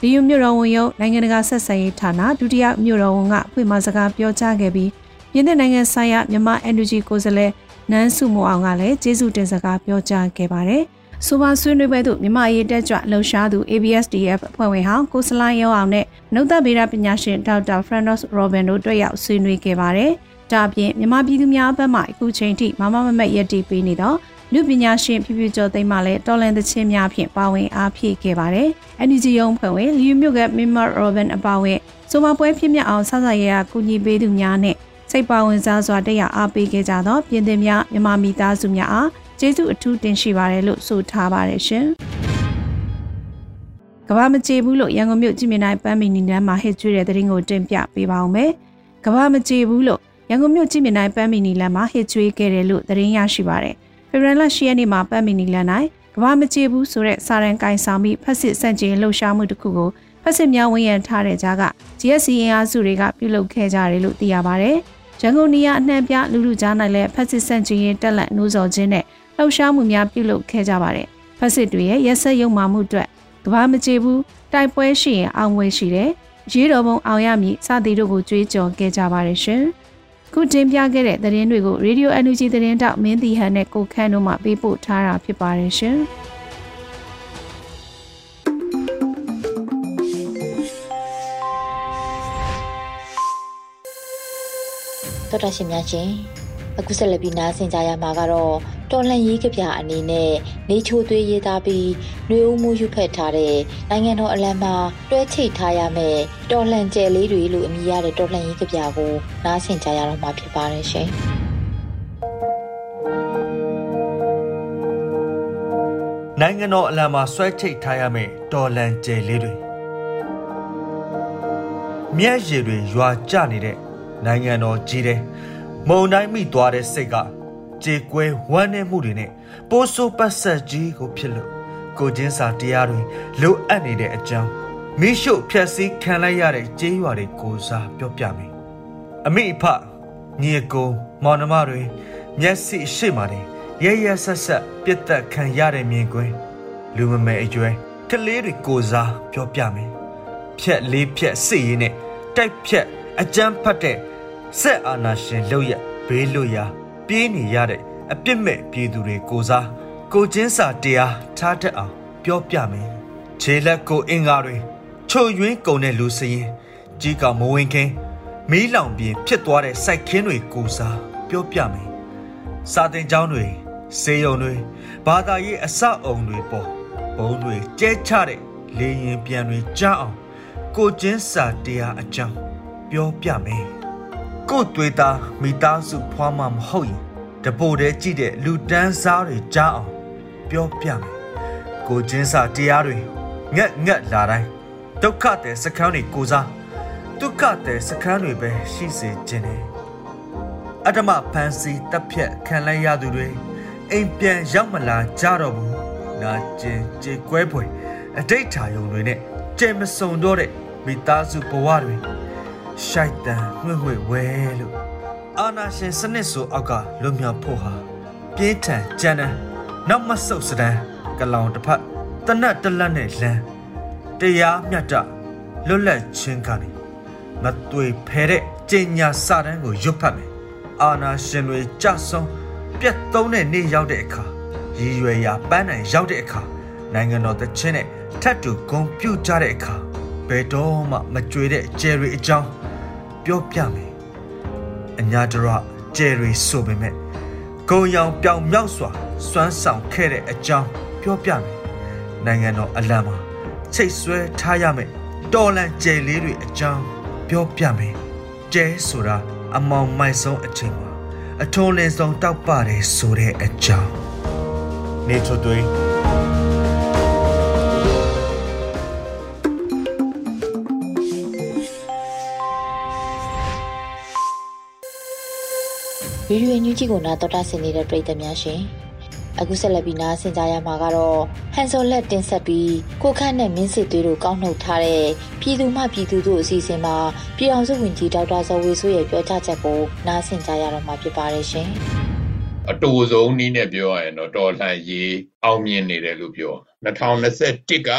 လီယွန်မြို့တော်ဝန်ရုံးနိုင်ငံတကာဆက်ဆံရေးဌာနဒုတိယမြို့တော်ဝန်ကဖွင့်မစကားပြောကြားခဲ့ပြီးပြင်သစ်နိုင်ငံဆိုင်ရာမြန်မာ NUG ကိုယ်စားလှယ်နန်းစုမိုအောင်ကလည်းကျေးဇူးတင်စကားပြောကြားခဲ့ပါတယ်။ ဆိုပါဆွေးနွေးပွဲသို့မြမရေးတက်ကြွလှုပ်ရှားသူ ABSDF အဖွဲ့ဝင်ဟောင်းကိုစလိုင်းရောအောင်နဲ့နှုတ်သက်ဗေဒပညာရှင်ဒေါက်တာ Francis Robin တို့တွေ့ရောက်ဆွေးနွေးခဲ့ပါတယ်။ဒါအပြင်မြမပြည်သူများဘက်မှအခုချိန်ထိမမမမက်ရည်တည်ပေးနေတော့လူပညာရှင်ဖြူဖြူကျော်သိမ်းမှလည်းတော်လန်သချင်းများဖြင့်ပါဝင်အားဖြည့်ခဲ့ပါတယ်။ NUG ရုံးဖွဲ့ဝင်လီယူမြို့ကမင်မာရောဘန်အပါဝင်ဆိုမပွဲဖြစ်မြအောင်ဆဆရရကူညီပေးသူများနဲ့စိတ်ပါဝင်စားစွာတက်ရအားပေးခဲ့ကြသော ပြင်သစ်များမြမမိသားစုများအား ကျေးဇူးအထူးတင်ရှိပါတယ်လို့ဆိုထားပါတယ်ရှင်။ကဘာမကြေဘူးလို့ရန်ကုန်မြို့ကြည်မြနိုင်ပန်းမီနီနန်းမှာဟစ်ကျွေးတဲ့တရင်ကိုတင်ပြပေးပါအောင်မယ်။ကဘာမကြေဘူးလို့ရန်ကုန်မြို့ကြည်မြနိုင်ပန်းမီနီလန်းမှာဟစ်ကျွေးခဲ့တယ်လို့တရင်ရရှိပါတယ်။ဖေဖော်ဝါရီလ10ရက်နေ့မှာပန်းမီနီလန်း၌ကဘာမကြေဘူးဆိုတဲ့စာရန်ကင်ဆောင်ပြီးဖက်စစ်စန့်ကျင်လှုပ်ရှားမှုတစ်ခုကိုဖက်စစ်များဝန်ရံထားတဲ့ကြားက GSC အင်အားစုတွေကပြုလုပ်ခဲ့ကြတယ်လို့သိရပါတယ်။ရန်ကုန်နေရအနှံပြလူလူကြား၌လည်းဖက်စစ်ဆန့်ကျင်ရေးတက်လက်နှိုးဆော်ခြင်းနဲ့ လှုပ်ရှားမှုများပြုလုပ်ခဲ့ကြပါတယ်။ဖက်စစ်တွေရဲ့ရက်ဆက်ရုံမှမှုအတွက်ကဘာမကြေဘူးတိုက်ပွဲရှိရင်အောင်ဝဲရှိတယ်။ရေးတော်ပုံအောင်ရမည်စသည်တို့ကိုကြွေးကြော်ခဲ့ကြပါတယ်ရှင်။ခုတင်ပြခဲ့တဲ့သတင်းတွေကို Radio Energy သတင်းတောက်မင်းတီဟန်နဲ့ကိုခန့်တို့မှပေးပို့ထားတာဖြစ်ပါတယ်ရှင်။တော်တာရှင်များရှင် အခုဆက်လက်ပြီးနားဆင်ကြရမှာကတော့တော်လှန်ရေးကြပြအနေနဲ့နေချိုသွေးရေးသားပြီးနှွေဦးမှုယူဖက်ထားတဲ့နိုင်ငံတော်အလံမှာတွဲချိတ်ထားရမယ်တော်လှန်ကျဲလေးတွေလို့အမည်ရတဲ့တော်လှန်ရေးကြပြကိုနားဆင်ကြရတော့မှာဖြစ်ပါတယ်ရှင်နိုင်ငံတော်အလံမှာဆွဲချိတ်ထားရမယ်တော်လန်ကျဲလေးတွေမြက်ရည်တွေရွာကျနေတဲ့နိုင်ငံတော်ကြီးတဲ့ မုံတိုင်းမိသွားတဲ့စိတ်ကကြေကွဲဝမ်းနည်းမှုတွေနဲ့ပိုးဆိုးပတ်ဆက်ကြီးကိုဖြစ်လို့ကိုချင်းစာတရားတွေလိုအပ်နေတဲ့အကြောင်းမိရှုဖြက်စီးခံလိုက်ရတဲ့ကြေးရွာတွေကိုစားပြောပြမယ်အမိအဖညီကိုမောင်နှမတွေမျက်စိရှိမှတယ်ရရဆက်ဆက်ပြတ်သက်ခံရတဲ့မြင်ကွင်းလူမမဲအကျွဲကလေးတွေကိုစားပြောပြမယ်ဖြက်လေးဖြက်စစ်ရင်းနဲ့တိုက်ဖြက်အကြမ်းဖတ်တဲ့ ဆက်အာနာရှင်လောက်ရဘေးလွတ်ရာပြေးနေရတဲ့အပြစ်မဲ့ပြည်သူတွေကိုစားကိုချင်းစာတရားထားတတ်အောင်ပြောပြမယ်ခြေလက်ကိုအင်္ဂါတွေချိုယွင်းကုန်တဲ့လူစရင်ကြီးကမဝင်ခင်မီးလောင်ပြင်ဖြစ်သွားတဲ့စိုက်ခင်းတွေကိုစားပြောပြမယ်စာတင်ကျောင်းတွေစေယုံတွေဘာသာရေးအဆောက်အုံတွေပေါ်ဘုံတွေကျဲချတဲ့လေရင်ပြန်တွေကြားအောင်ကိုချင်းစာတရားအကြောင်းပြောပြမယ် ကို့သွေးသားမိသားစုဖွားမှမဟုတ်ရင်တပိုတည်းကြည့်တဲ့လူတန်းစားတွေကြားအောင်ပြောပြမယ်ကိုချင်းစာတရားတွေငက်ငက်လာတိုင်းဒုက္ခတဲ့စခန်းတွေကိုစားဒုက္ခတဲ့စခန်းတွေပဲရှိစေခြင်းတယ်အတ္တမဖန်စီတပ်ဖြတ်ခံလိုက်ရသူတွေအိမ်ပြန်ရောက်မလာကြတော့ဘူးနာကျင်ကြေကွဲဖွယ်အတိတ်ထာယုံတွေနဲ့ကြဲမစုံတော့တဲ့မိသားစုဘဝတွေ ရှိုက်တန်ငှွေ့ငှွေ့ဝဲလို့အာနာရှင်စနစ်ဆိုအောက်ကလွတ်မြောက်ဖို့ဟာပြင်းထန်ကြမ်းတမ်းနောက်မဆုတ်စဒန်းကလောင်တစ်ဖက်တနတ်တလက်နဲ့လမ်းတရားမြတ်တလွတ်လပ်ခြင်းကနေမသွေဖဲတဲ့ကျင်ညာစတန်းကိုရွတ်ဖတ်မယ်အာနာရှင်တွေကြဆုံးပြတ်သုံးတဲ့နေ့ရောက်တဲ့အခါရည်ရွယ်ရာပန်းနိုင်ရောက်တဲ့အခါနိုင်ငံတော်တချင်းနဲ့ထပ်တူဂုံပြုတ်ကြတဲ့အခါဘယ်တော့မှမကြွေတဲ့ကျယ်ရီအကြောင်း ပြောပြမယ်အညာတရကျယ်ရီဆိုပေမဲ့ဂုံရောင်ပြောင်မြောက်စွာစွမ်းဆောင်ခဲ့တဲ့အကြောင်းပြောပြမယ်နိုင်ငံတော်အလံမှာချိတ်ဆွဲထားရမယ်တော်လန်ကျယ်လေးတွေအကြောင်းပြောပြမယ်ကျဲဆိုတာအမောင်မိုက်ဆုံးအချိန်မှာအထုံးလင်းဆုံးတောက်ပါတယ်ဆိုတဲ့အကြောင်းနေချိုတွေ ဗီဒီယိုညူးကြီးကိုနာတော်တာဆင်နေတဲ့ပရိသတ်များရှင်အခုဆက်လက်ပြီးနားဆင်ကြရမှာကတော့ဟန်ဆိုလက်တင်ဆက်ပြီးကိုခန့်နဲ့မင်းစစ်သွေးတို့ကောက်နှုတ်ထားတဲ့ပြည်သူမှပြည်သူတို့အစီအစဉ်မှာပြည်အောင်စုဝန်ကြီးဒေါက်တာဇော်ဝေဆိုးရဲ့ပြောကြားချက်ကိုနားဆင်ကြရတော့မှာဖြစ်ပါတယ်ရှင်။အတူဆုံးနည်းနဲ့ပြောရရင်တော့တော်လှန်ရေးအောင်မြင်နေတယ်လို့ပြော2021က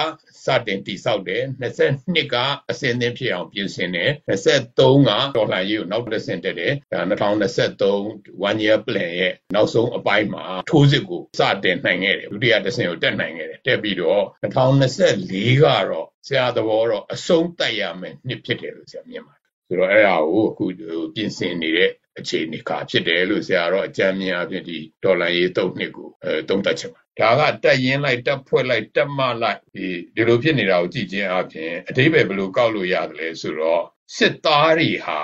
စတင်တိဆောက်တယ်22ကအစင်းသင်းဖြစ်အောင်ပြင်ဆင်တယ်23ကဒေါ်လာရေးကိုနောက်တစ်ဆင့်တက်တယ်ဒါ2023 one year plan ရဲ့နောက်ဆုံးအပိုင်းမှာထိုးစစ်ကိုစတင်နိုင်ခဲ့တယ်ဒုတိယတစ်ဆင့်ကိုတက်နိုင်ခဲ့တယ်တက်ပြီးတော့2024ကတော့ဆရာသဘောတော့အဆုံးတတ်ရမယ်နှစ်ဖြစ်တယ်လို့ဆရာမြင်ပါတယ်ဆိုတော့အဲ့ဒါကိုအခုပြင်ဆင်နေတဲ့ အခြေအနေကဖြစ်တယ်လို့ဆရာတော့အကြမ်းမြင်အဖြစ်ဒီဒေါ်လာရေးသုံးနှစ်ကိုအဲသုံးသပ်ချင်ပါဒါကတက်ရင်လိုက်တက်ဖွဲ့လိုက်တက်မလိုက်ဒီဒီလိုဖြစ်နေတာကိုကြည့်ခြင်းအပြင်အတိပ္ပယ်ဘယ်လိုကောက်လို့ရတယ်လဲဆိုတော့စစ်သားတွေဟာ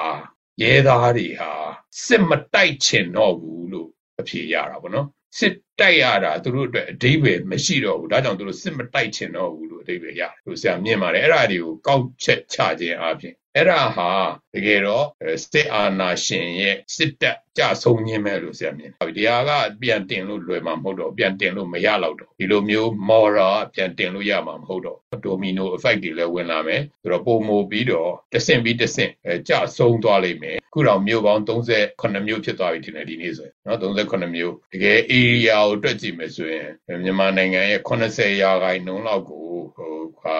ရဲသားတွေဟာစစ်မတိုက်ချင်တော့ဘူးလို့အဖြေရတာပေါ့နော်စစ်တိုက်ရတာသူတို့အတွက်အဓိပ္ပာယ်မရှိတော့ဘူးဒါကြောင့်သူတို့စစ်မတိုက်ချင်တော့ဘူးလို့အဓိပ္ပာယ်ရတယ်လို့ဆရာမြင်ပါတယ်အဲ့ဒါတွေကိုကောက်ချက်ချခြင်းအပြင် အဲ့ဒါဟာတကယ်တော့စစ်အာဏာရှင်ရဲ့စစ်တပ်ကြဆုံးခြင်းပဲလို့ဆရာမြင်တယ်။ဒီဟာကပြန်တင်လို့လွယ်မှာမဟုတ်တော့ပြန်တင်လို့မရတော့တော့ဒီလိုမျိုးမော်ရာပြန်တင်လို့ရမှာမဟုတ်တော့ဒိုမီနို effect တွေလည်းဝင်လာမယ်ဆိုတော့ပုံမိုပြီးတော့တဆင့်ပြီးတဆင့်ကြဆုံးသွားလိမ့်မယ်ခုတော့မြို့ပေါင်း38မြို့ဖြစ်သွားပြီထင်တယ်ဒီနေ့ဆိုရင်နော်38မြို့တကယ် area ကိုတွက်ကြည့်မယ်ဆိုရင်မြန်မာနိုင်ငံရဲ့80ရာခိုင်နှုန်းလောက်ကိုဟို ဟာ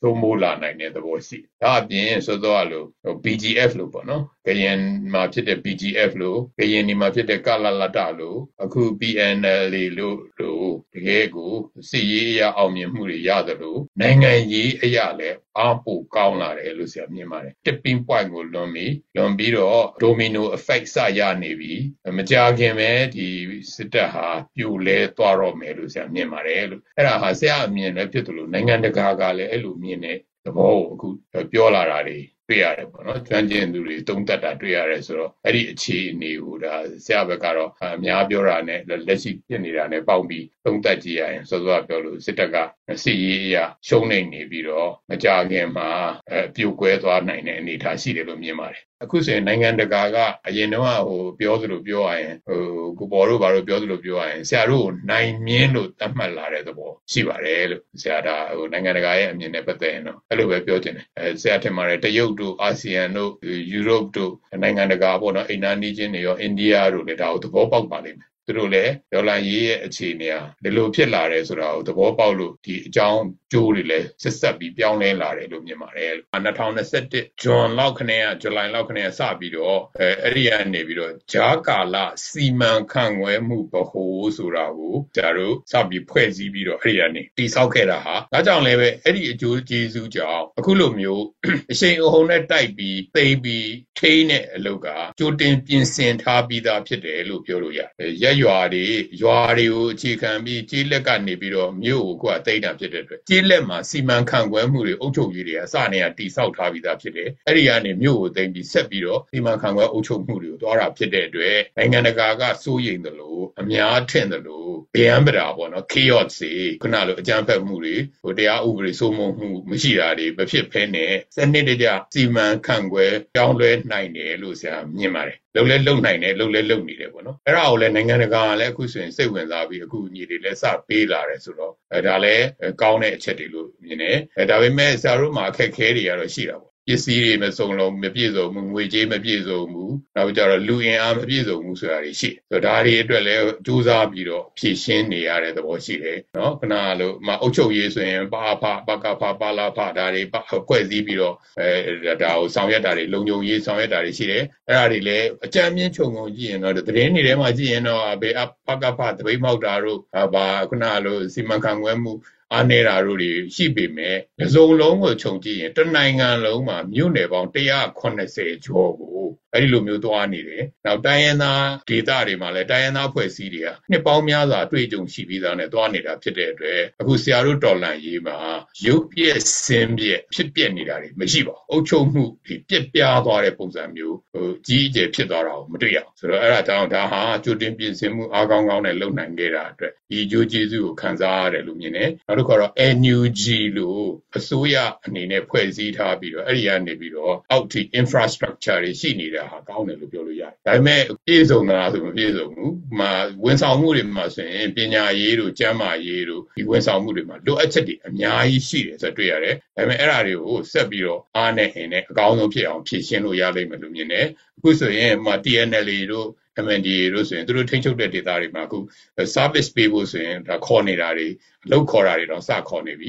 သုံးမိုးလာနိုင်တဲ့သဘောရှိဒါအပြင်ဆိုတော့လို့ BGF လို့ပေါ့နော်ကရင်မှာဖြစ်တဲ့ BGF လို့ကရင်ဒီမှာဖြစ်တဲ့ကလလတလို့အခု PNL လို့လို့တကယ်ကိုစီရေးအရာအောင်မြင်မှုတွေရသလိုနိုင်ငံရေးအရာလည်းအားပိုကောင်းလာတယ်လို့ဆရာမြင်ပါတယ် tipping point ကိုလွန်ပြီးလွန်ပြီးတော့ domino effect စရနေပြီမကြခင်ပဲဒီစစ်တပ်ဟာပြိုလဲသွားတော့မယ်လို့ဆရာမြင်ပါတယ်လို့အဲ့ဒါဟာဆရာအမြင်လည်းဖြစ်တယ်လို့နိုင်ငံတကာကလည်းအဲ့လိုမြင်တဲ့သဘောကိုအခုပြောလာတာတွေ တွေ့ရတယ်ပေါ့နော်ကျွမ်းကျင်သူတွေသုံးသပ်တာတွေ့ရတယ်ဆိုတော့အဲ့ဒီအခြေအနေကိုဒါဆရာဘက်ကတော့အများပြောတာနဲ့လက်ရှိဖြစ်နေတာနဲ့ပေါင်းပြီးသုံးသပ်ကြည့်ရရင်စောစောပြောလို့စစ်တပ်ကစီရေးအရာရှုံးနေနေပြီးတော့မကြခင်မှာအပြိုကွဲသွားနိုင်တဲ့အနေအထားရှိတယ်လို့မြင်ပါတယ် အခုဆိုရင်နိုင်ငံတကာကအရင်တော့ဟိုပြောသလိုပြောရရင်ဟိုကိုပေါ်တို့ဘာလို့ပြောသလိုပြောရရင်ဆရာတို့ကိုနိုင်မြင်းလို့သတ်မှတ်လာတဲ့သဘောရှိပါတယ်လို့ဆရာဒါဟိုနိုင်ငံတကာရဲ့အမြင်နဲ့ပတ်သက်ရင်တော့အဲ့လိုပဲပြောချင်တယ်အဲဆရာထင်ပါတယ်တရုတ်တို့အာဆီယံတို့ယူရိုပတို့နိုင်ငံတကာပေါ့နော်အိန္ဒိယချင်းတွေရောအိန္ဒိယတို့လည်းဒါကိုသဘောပေါက်ပါလိမ့်မယ် သူတို့လည်းဒေါ်လာရေးရဲ့အခြေအနေဟာဒီလိုဖြစ်လာတယ်ဆိုတာကိုသဘောပေါက်လို့ဒီအကြောင်းကျိုးတွေလည်းဆက်ဆက်ပြီးပြောင်းလဲလာတယ်လို့မြင်ပါတယ်2021ဇွန်လောက်ခနဲ့ကဇူလိုင်လောက်ခနဲ့စပြီးတော့အဲအဲ့ဒီကနေပြီးတော့ဂျာကာလစီမံခန့်ခွဲမှုဗဟိုဆိုတာကိုကျတို့စပြီးဖွဲ့စည်းပြီးတော့အဲ့ဒီကနေတိဆောက်ခဲ့တာဟာဒါကြောင့်လည်းပဲအဲ့ဒီအကျိုးကျေးဇူးကြောင့်အခုလိုမျိုးအရှိန်အဟုန်နဲ့တိုက်ပြီးသိပြီးထိန်းတဲ့အလုပ်ကကြိုတင်ပြင်ဆင်ထားပြီးသားဖြစ်တယ်လို့ပြောလို့ရတယ်ရက်ရွာတွေရွာတွေကိုအခြေခံပြီးကြေးလက်ကနေပြီးတော့မြို့ကိုကိုကတိတ်တာဖြစ်တဲ့အတွက်ကြေးလက်မှာစီမံခန့်ခွဲမှုတွေအုပ်ချုပ်ရေးတွေအစနေကတိဆောက်ထားပြီးသားဖြစ်တယ်အဲ့ဒီကနေမြို့ကိုသိမ်းပြီးဆက်ပြီးတော့စီမံခန့်ခွဲအုပ်ချုပ်မှုတွေကိုတွားတာဖြစ်တဲ့အတွက်နိုင်ငံတကာကစိုးရိမ်တယ်လို့အများထင်တယ်လို့ဗျံပရာပေါ့နော် chaos တွေခုနလိုအကြမ်းဖက်မှုတွေဟိုတရားဥပဒေစိုးမိုးမှုမရှိတာတွေမဖြစ်ဖဲနဲ့စနစ်တကျစီမံခန့်ခွဲကြောင်းလဲနိုင်တယ်လို့ဆရာမြင်ပါတယ်လုံလဲလုံနိုင်တယ်လုံလဲလုံနေတယ်ပေါ့နော်အဲ့ဒါကိုလည်းနိုင်ငံတကာကလည်းအခုဆိုရင်စိတ်ဝင်စားပြီးအခုညီတွေလည်းစပေးလာတယ်ဆိုတော့အဲဒါလည်းကောင်းတဲ့အချက်တွေလို့မြင်တယ်အဲဒါပေမဲ့ဆရာတို့မှာအခက်ခဲတွေကတော့ရှိတာပေါ့ပ စ္စည်းတွေမစုံလုံးမပြည့်စုံဘူးငွေကြေးမပြည့်စုံဘူးနောက်ကြတော့လူအင်အားမပြည့်စုံဘူးဆိုတာတွေရှိဆိုတော့ဒါတွေအတွက်လည်းစူးစမ်းပြီးတော့ဖြည့်ရှင်းနေရတဲ့သဘောရှိတယ်နော်ခဏလို့မအုပ်ချုပ်ရေးဆိုရင်ပါဖပကဖပါလာဖဒါတွေဖွဲ့စည်းပြီးတော့အဲဒါကိုဆောင်ရွက်တာတွေလုံခြုံရေးဆောင်ရွက်တာတွေရှိတယ်အဲ့ဒါတွေလည်းအကြမ်းမြင့်ခြုံငုံကြည့်ရင်တော့သတင်းတွေထဲမှာကြည့်ရင်တော့ဘေပကဖတပိတ်မောက်တာတို့ဘာခဏလို့စီမံခန့်ခွဲမှု အားနေတာတို့တွေရှိပေမဲ့အစုံလုံးကိုခြုံကြည့်ရင်တနိုင်ငံလုံးမှာမြို့နယ်ပေါင်း180ကျော်ကိုအဲ့ဒီလိုမျိုးသွားနေတယ်။နောက်တိုင်းရင်းသားဒေသတွေမှာလည်းတိုင်းရင်းသားဖွဲ့စည်းတွေကနှစ်ပေါင်းများစွာတွေ့ကြုံရှိပြီးသားနဲ့သွားနေတာဖြစ်တဲ့အတွက်အခုဆရာတို့တော်လန်ရေးမှာရုပ်ပြက်စင်းပြက်ဖြစ်ပြက်နေတာတွေမရှိပါဘူး။အုပ်ချုပ်မှုဒီပြက်ပြားသွားတဲ့ပုံစံမျိုးဟိုကြီးအကျယ်ဖြစ်သွားတာကိုမတွေ့ရဘူး။ဆိုတော့အဲ့ဒါကြောင့်ဒါဟာကြိုတင်ပြင်ဆင်မှုအားကောင်းကောင်းနဲ့လုပ်နိုင်ခဲ့တာအတွက်ဒီကြိုးကျေးဇူးကိုခံစားရတယ်လို့မြင်တယ်။နောက်တစ်ခါတော့ NUG လို့အစိုးရအနေနဲ့ဖွဲ့စည်းထားပြီးတော့အဲ့ဒီကနေပြီးတော့အောက်ထိ infrastructure တွေရှိနေတာတာဟာကောင်းတယ်လို့ပြောလို့ရတယ်ဒါပေမဲ့ပြည့်စုံတာဆိုမပြည့်စုံဘူးမှဝန်ဆောင်မှုတွေမှာဆိုရင်ပညာရေးတို့ကျန်းမာရေးတို့ဒီဝန်ဆောင်မှုတွေမှာလိုအပ်ချက်တွေအများကြီးရှိတယ်ဆိုတော့တွေ့ရတယ်ဒါပေမဲ့အဲ့ဒါတွေကိုဆက်ပြီးတော့အားနဲ့အင်းနဲ့အကောင်းဆုံးဖြစ်အောင်ဖြည့်ရှင်းလို့ရလိမ့်မယ်လို့မြင်တယ်အခုဆိုရင်မှ TNL တို့ MNDA တို့ဆိုရင်သူတို့ထိန်းချုပ်တဲ့ data တွေမှာအခု service ပေးဖို့ဆိုရင်ဒါခေါ်နေတာတွေအလုပ်ခေါ်တာတွေတော့စခေါ်နေပြီ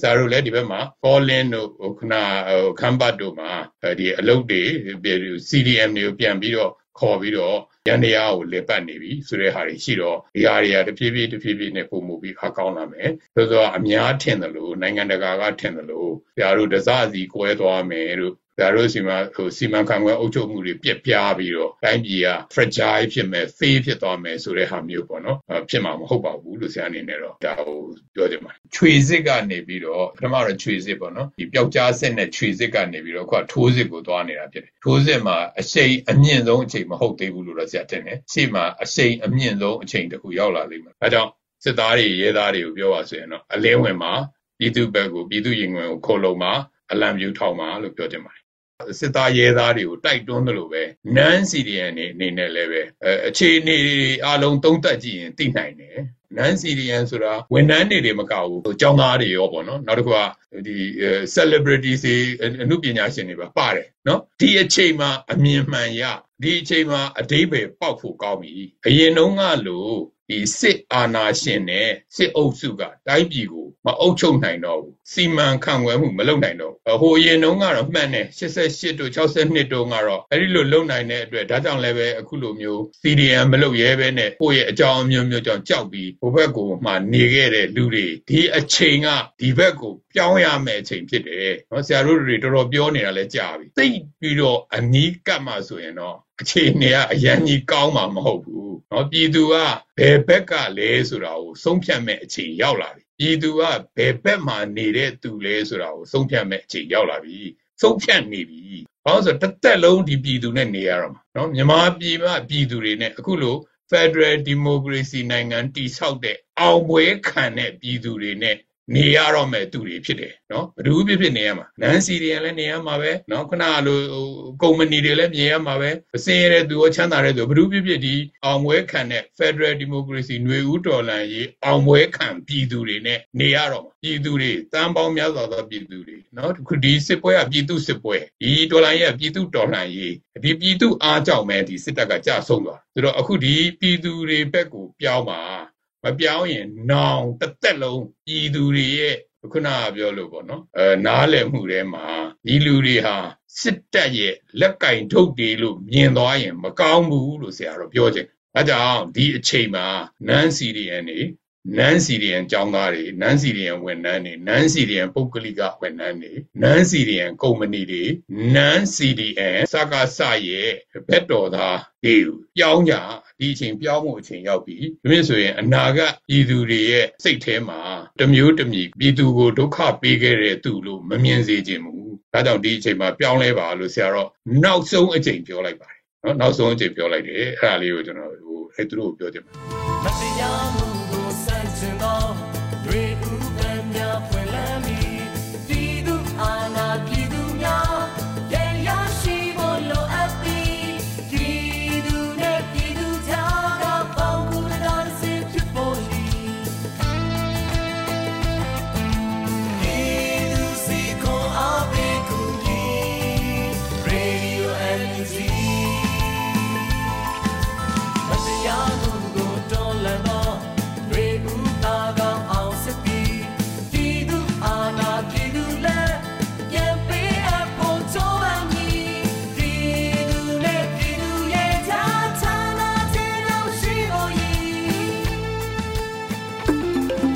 ဆရာတို့လည်းဒီဘက်မှာ Colin တို့ခုနခမ်းပတ်တို့မှာဒီအလုပ်တွေ CDM တွေကိုပြန်ပြီးတော့ခေါ်ပြီးတော့ရန်တရားကိုလေပတ်နေပြီဆိုတဲ့ဟာတွေရှိတော့ဒီဟာတွေကတဖြည်းဖြည်းတဖြည်းဖြည်းနဲ့ပုံမှုပြီးအကောင်းလာမယ်ဆိုတော့အများထင်တယ်လို့နိုင်ငံတကာကထင်တယ်လို့ဆရာတို့တစားစီကွဲသွားမယ်လို့ ဒါတို့စီမှာဟိုစီမံခန့်ခွဲအုပ်ချုပ်မှုတွေပြက်ပြားပြီးတော့တိုင်းပြည်က fragile ဖြစ်မယ် fail ဖြစ်သွားမယ်ဆိုတဲ့ဟာမျိုးပေါ့နော်ဖြစ်မှာမဟုတ်ပါဘူးလို့ဆရာအနေနဲ့တော့ဒါကိုပြောချင်ပါတယ်ခြွေစစ်ကနေပြီးတော့ပထမတော့ခြွေစစ်ပေါ့နော်ဒီပျောက်ကြားစစ်နဲ့ခြွေစစ်ကနေပြီးတော့ခုကထိုးစစ်ကိုသွားနေတာဖြစ်တယ်ထိုးစစ်မှာအရှိန်အမြင့်ဆုံးအချိန်မဟုတ်သေးဘူးလို့တော့ဆရာတင်တယ်ရှေ့မှာအရှိန်အမြင့်ဆုံးအချိန်တခုရောက်လာလိမ့်မယ်အဲကြောင့်စစ်သားတွေရဲသားတွေကိုပြောပါဆိုရင်တော့အလင်းဝင်မှာပြည်သူဘက်ကိုပြည်သူရင်ဝင်ကိုခိုးလုံမှာအလံပြူထောက်မှာလို့ပြောချင်ပါတယ် စစ်သားရဲသားတွေကိုတိုက်တွန်းတယ်လို့ပဲနန်းစီရီယန်နေအနေနဲ့လည်းပဲအခြေအနေအလုံးသုံးသပ်ကြည့်ရင်သိနိုင်တယ်နန်းစီရီယန်ဆိုတာဝန်ထမ်းတွေတွေမကဘူးအကြောင်းသားတွေရောပေါ့နော်နောက်တစ်ခုကဒီ celebrity တွေအမှုပညာရှင်တွေပါပါတယ်နော်ဒီအချိန်မှာအမြင်မှန်ရဒီအချိန်မှာအတိပ္ပယ်ပေါက်ဖို့ကောင်းပြီအရင်တုန်းကလို့ ဒီစစ်အာဏာရှင်နဲ့စစ်အုပ်စုကတိုင်းပြည်ကိုမအုပ်ချုပ်နိုင်တော့ဘူးစီမံခန့်ခွဲမှုမလုပ်နိုင်တော့ဘူးဟိုအရင်တုန်းကတော့မှန်တယ်88တို့62တို့ကတော့အဲ့ဒီလိုလုပ်နိုင်တဲ့အတွက်ဒါကြောင့်လည်းပဲအခုလိုမျိုး CDM မလုပ်ရဲပဲနဲ့ကိုယ့်ရဲ့အကြောင်းအမျိုးမျိုးကြောင့်ကြောက်ပြီးဟိုဘက်ကိုမှနေခဲ့တဲ့လူတွေဒီအချိန်ကဒီဘက်ကိုပြောင်းရမယ့်အချိန်ဖြစ်တယ်နော်ဆရာတို့တွေတော်တော်ပြောနေတာလည်းကြာပြီသိပြီးတော့အနီးကပ်မှဆိုရင်တော့ အခြေအနေကအရန်ကြီးကောင်းမှာမဟုတ်ဘူးเนาะပြည်သူကဘယ်ဘက်ကလဲဆိုတာကိုဆုံးဖြတ်မဲ့အချိန်ရောက်လာပြီပြည်သူကဘယ်ဘက်မှာနေတဲ့သူလဲဆိုတာကိုဆုံးဖြတ်မဲ့အချိန်ရောက်လာပြီဆုံးဖြတ်နေပြီဘာလို့ဆိုတစ်သက်လုံးဒီပြည်သူနဲ့နေရတော့မှာเนาะမြန်မာပြည်မှာပြည်သူတွေနဲ့အခုလို Federal Democracy နိုင်ငံတည်ဆောက်တဲ့အောင်ပွဲခံတဲ့ပြည်သူတွေနဲ့ နေရတော့မဲ့သူတွေဖြစ်တယ်နော်ဘယ်သူဖြစ်ဖြစ်နေရမှာနန်းစီတွေလည်းနေရမှာပဲနော်ခုနကလိုကုမ္ပဏီတွေလည်းမြင်ရမှာပဲအစင်းရတဲ့သူရောချမ်းသာတဲ့သူဘယ်သူဖြစ်ဖြစ်ဒီအောင်ပွဲခံတဲ့ Federal Democracy ຫນွေဦးတော်လှန်ရေးအောင်ပွဲခံပြည်သူတွေနဲ့နေရတော့မှာပြည်သူတွေတန်ပေါင်းများစွာသောပြည်သူတွေနော်ခုဒီစစ်ပွဲကပြည်သူစစ်ပွဲဒီတော်လှန်ရေးကပြည်သူတော်လှန်ရေးဒီပြည်သူအားကြောင့်ပဲဒီစစ်တပ်ကကြဆုံးသွားဆိုတော့အခုဒီပြည်သူတွေဘက်ကိုပြောင်းပါ မပြောင်းရင်နောင်တစ်သက်လုံးပြည်သူတွေရဲ့ခုနကပြောလို့ပေါ့နော်အဲနားလည်မှုထဲမှာဒီလူတွေဟာစစ်တပ်ရဲ့လက်ကင်ထုတ်တယ်လို့မြင်သွားရင် မကောင်းဘူးလို့ဆရာတော်ပြောခြင်းအဲကြောင့်ဒီအချိန်မှာနန်းစီရီယန်နေ နန်းစီရီယန်ကျောင်းသားတွေနန်းစီရီယန်ဝန်ထမ်းတွေနန်းစီရီယန်ပုဂ္ဂလိကဝန်ထမ်းတွေနန်းစီရီယန်ကုမ္ပဏီတွေနန်းစီရီယန်စကားစရဲ့ဘက်တော်သားတွေပြောင်းကြဒီအချိန်ပြောင်းမှုအချိန်ရောက်ပြီဒါမျိုးဆိုရင်အနာဂတ်ပြည်သူတွေရဲ့စိတ်ထဲမှာတမျိုးတမည်ပြည်သူကိုဒုက္ခပေးခဲ့တဲ့သူလို့မမြင်စေချင်ဘူးဒါကြောင့်ဒီအချိန်မှာပြောင်းလဲပါလို့ဆရာတော့နောက်ဆုံးအချိန်ပြောလိုက်ပါတယ်နော်နောက်ဆုံးအချိန်ပြောလိုက်တယ်အဲ့ဒါလေးကိုကျွန်တော်ဟိုအဲ့သူတို့ကိုပြောချင်ပါတယ်